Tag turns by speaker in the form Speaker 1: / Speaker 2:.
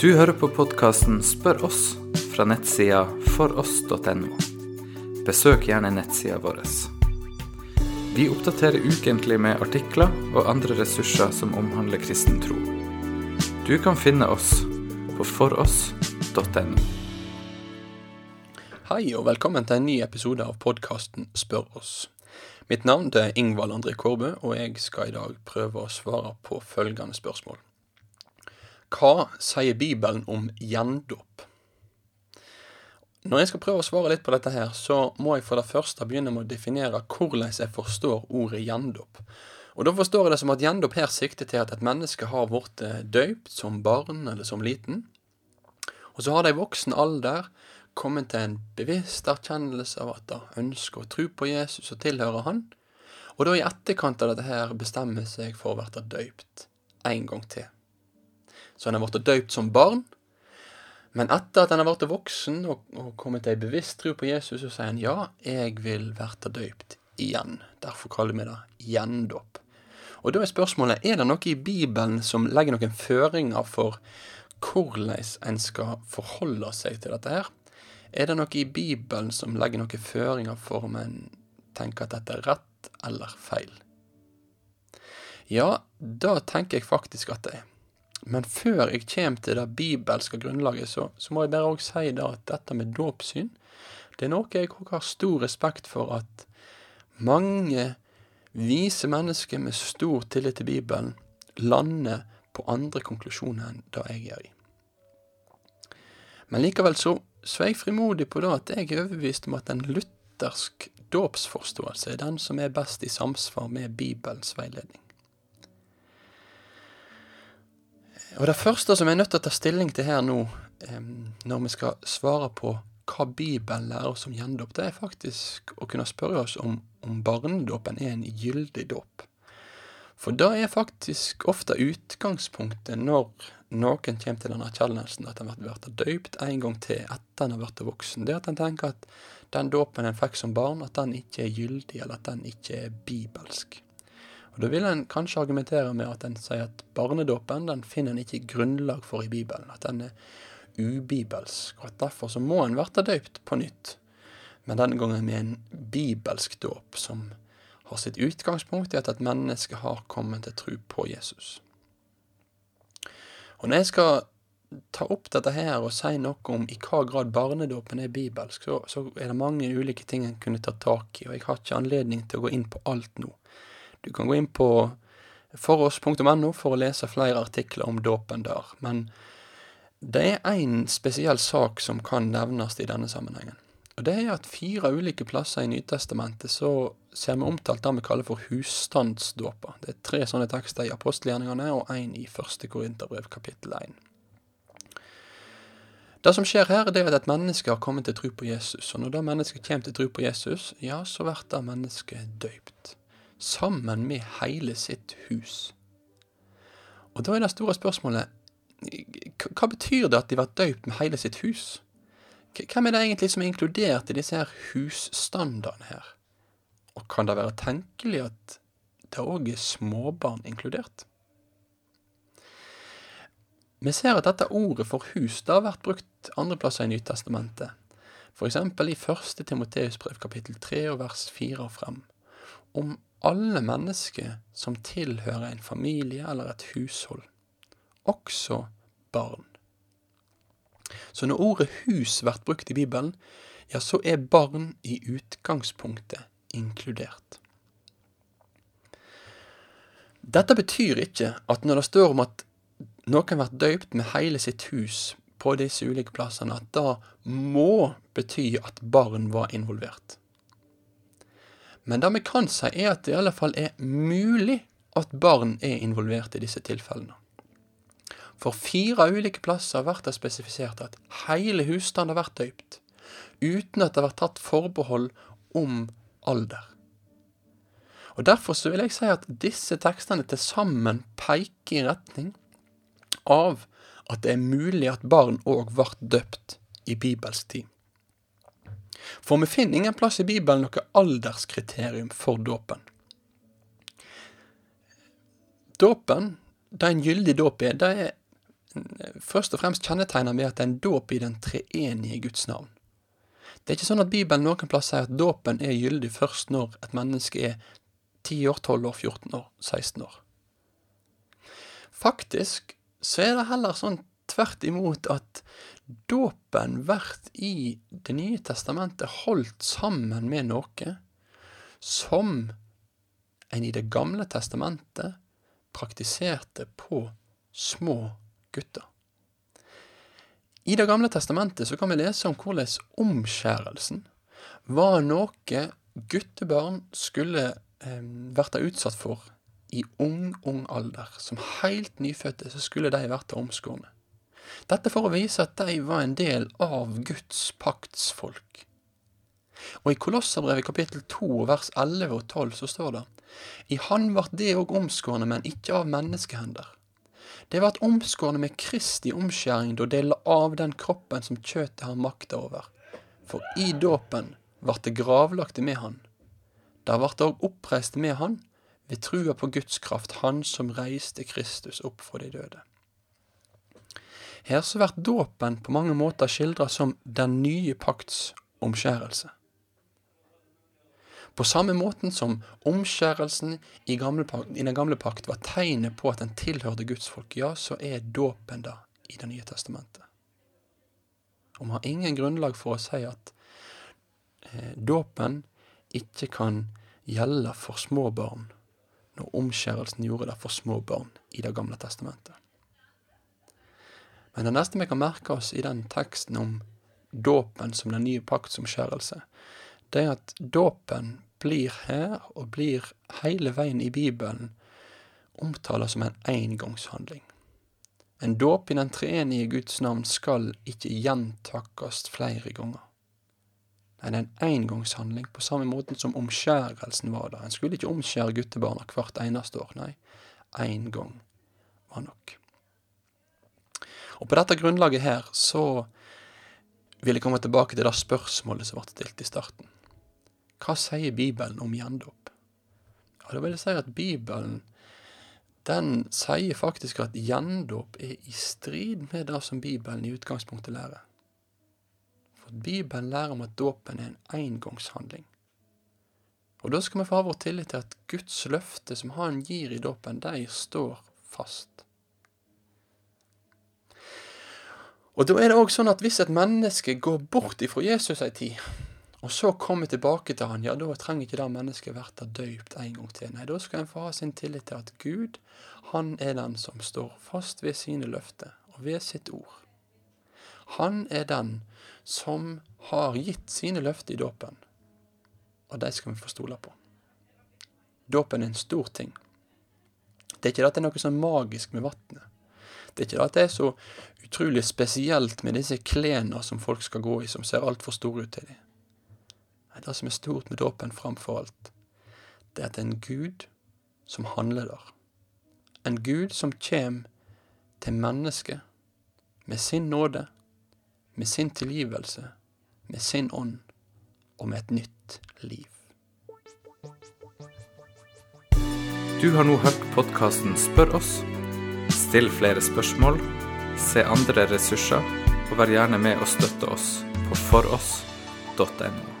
Speaker 1: Du hører på podkasten Spør oss fra nettsida foross.no. Besøk gjerne nettsida vår. Vi oppdaterer ukentlig med artikler og andre ressurser som omhandler kristen tro. Du kan finne oss på foross.no.
Speaker 2: Hei og velkommen til en ny episode av podkasten Spør oss. Mitt navn er Ingvald André Kårbø, og jeg skal i dag prøve å svare på følgende spørsmål. Hva sier Bibelen om gjendåp? Når jeg skal prøve å svare litt på dette her, så må jeg for det første begynne med å definere hvordan jeg forstår ordet gjendåp. Og da forstår jeg det som at gjendåp her sikter til at et menneske har blitt døypt som barn eller som liten, og så har de i voksen alder kommet til en bevisst erkjennelse av at de ønsker å tro på Jesus og tilhøre Han, og da i etterkant av dette her bestemmer seg for å bli døypt en gang til. Så han har blitt døypt som barn, men etter at han har blitt voksen og, og kommet til ei bevisst tro på Jesus, så sier han ja, jeg vil bli døypt igjen. Derfor kaller vi det gjendåp. Og da er spørsmålet er det noe i Bibelen som legger noen føringer for hvordan en skal forholde seg til dette her? Er det noe i Bibelen som legger noen føringer for om en tenker at dette er rett eller feil? Ja, da tenker jeg faktisk at det er. Men før jeg kommer til det bibelske grunnlaget, så, så må jeg bare òg si det at dette med dåpssyn, det er noe jeg òg har stor respekt for at mange vise mennesker med stor tillit til Bibelen lander på andre konklusjoner enn det jeg gjør i. Men likevel så så er jeg frimodig på det at jeg er overbevist om at en luthersk dåpsforståelse er den som er best i samsvar med Bibelens veiledning. Og Det første som jeg er nødt til å ta stilling til her nå, når vi skal svare på hva Bibelen lærer oss om gjendåp, det er faktisk å kunne spørre oss om, om barnedåpen er en gyldig dåp. For det er faktisk ofte utgangspunktet når noen kommer til den erkjennelsen at en blir døypt en gang til etter en har blitt voksen. Det at en tenker at den dåpen en fikk som barn, at den ikke er gyldig, eller at den ikke er bibelsk. Og Da vil en kanskje argumentere med at en sier at barnedåpen den finner en ikke grunnlag for i Bibelen. At den er ubibelsk, og at derfor så må en bli døypt på nytt. Men denne gangen med en bibelsk dåp som har sitt utgangspunkt i at et menneske har kommet til tro på Jesus. Og når jeg skal ta opp dette her og si noe om i hva grad barnedåpen er bibelsk, så, så, er det mange ulike ting en kunne ta tak i, og jeg har ikke anledning til å gå inn på alt nå. Du kan gå inn på foross.no for å lese flere artikler om dåpen der, men det er én spesiell sak som kan nevnes i denne sammenhengen. Og det er at fire ulike plasser i Nytestamentet så ser vi omtalt det vi kaller for husstandsdåper. Det er tre sånne tekster i apostelgjerningene og én i første Korinterbrev kapittel 1. Det som skjer her, det er at et menneske har kommet til tro på Jesus. Og når det mennesket kommer til tro på Jesus, ja, så blir det mennesket døypt. Sammen med hele sitt hus. Og da er det store spørsmålet hva betyr det at de var døypt med hele sitt hus? Hvem er det egentlig som er inkludert i disse her husstandardene her? Og kan det være tenkelig at det òg er småbarn inkludert? Vi ser at dette ordet for hus det har vært brukt andre plasser i Nytestamentet, f.eks. i 1. Timoteus brev kapittel 3 og vers 4 og frem, om alle mennesker som tilhører en familie eller et hushold, også barn. Så når ordet hus blir brukt i Bibelen, ja, så er barn i utgangspunktet inkludert. Dette betyr ikke at når det står om at noen blir døypt med hele sitt hus på disse ulike plassene, at det må bety at barn var involvert. Men det vi kan si, er at det i alle fall er mulig at barn er involvert i disse tilfellene. For fire ulike plasser blir det spesifisert at hele husstanden vært døypt, uten at det vært tatt forbehold om alder. Og Derfor så vil jeg si at disse tekstene til sammen peker i retning av at det er mulig at barn òg ble døpt i bibelsk tid. For vi finner ingen plass i Bibelen noe alderskriterium for dåpen. Dåpen, det en gyldig dåp er, det er først og fremst kjennetegna ved at det er en dåp i den treenige Guds navn. Det er ikke sånn at Bibelen noen plass sier at dåpen er gyldig først når et menneske er 10 år, 12 år, 14 år, 16 år. Faktisk så er det heller sånn tvert imot at dåpen vært i Det nye testamentet holdt sammen med noe som en i Det gamle testamentet praktiserte på små gutter. I Det gamle testamentet så kan vi lese om hvordan omskjærelsen var noe guttebarn skulle eh, vært utsatt for i ung, ung alder. Som helt nyfødte så skulle de vært omskårne. Dette for å vise at de var en del av Guds paktsfolk. Og i Kolosserbrevet kapittel 2 vers 11 og 12 så står det I Han vart det òg omskårne, men ikke av menneskehender. Det vart omskårne med Kristi omskjæring da dele av den kroppen som kjøtet har makta over. For i dåpen vart det gravlagte med Han. Der vart det òg oppreist med Han ved trua på Guds kraft, Han som reiste Kristus opp fra de døde. Her så blir dåpen på mange måter skildra som den nye pakts omskjærelse. På samme måten som omskjærelsen i, pakt, i, den gamle pakt var tegnet på at den tilhørte Guds folk, ja, så er dåpen da i Det nye testamentet. Og vi har ingen grunnlag for å si at eh, dåpen ikke kan gjelde for små barn, når omskjærelsen gjorde det for små barn i Det gamle testamentet. Men det neste vi kan merke oss i den teksten om dåpen som den nye pakts omskjærelse, det er at dåpen blir her, og blir hele veien i Bibelen, omtalt som en engangshandling. En dåp i den treenige Guds navn skal ikke gjentakkes flere ganger. Nei, det er en engangshandling, på samme måte som omskjærelsen var det. En skulle ikke omskjære guttebarna hvert eneste år, nei, én gang var nok. Og på dette grunnlaget her så vil jeg komme tilbake til det spørsmålet som ble stilt i starten. Hva sier Bibelen om gjendåp? Ja, da vil jeg si at Bibelen den sier faktisk at gjendåp er i strid med det som Bibelen i utgangspunktet lærer. For Bibelen lærer om at dåpen er en engangshandling. Og da skal vi få ha vår tillit til at Guds løfte som Han gir i dåpen, de står fast. Og da er det òg sånn at hvis et menneske går bort ifra Jesus ei tid, og så kommer tilbake til han, ja, da trenger ikke det mennesket verta døypt en gang til. Nei, da skal en få ha sin tillit til at Gud, han er den som står fast ved sine løfter og ved sitt ord. Han er den som har gitt sine løfter i dåpen, og de skal vi få stole på. Dåpen er en stor ting. Det er ikke at det er noe sånn magisk med vannet. Er ikke at det er så utrolig spesielt med disse klærne som folk skal gå i, som ser altfor store ut til dem. Det som er stort med dåpen framfor alt, det er at det er en Gud som handler der. En Gud som kjem til mennesket med sin nåde, med sin tilgivelse, med sin ånd og med et nytt liv.
Speaker 1: Du har nå hørt podkasten Spør oss Still flere spørsmål, se andre ressurser, og vær gjerne med å støtte oss på foross.no.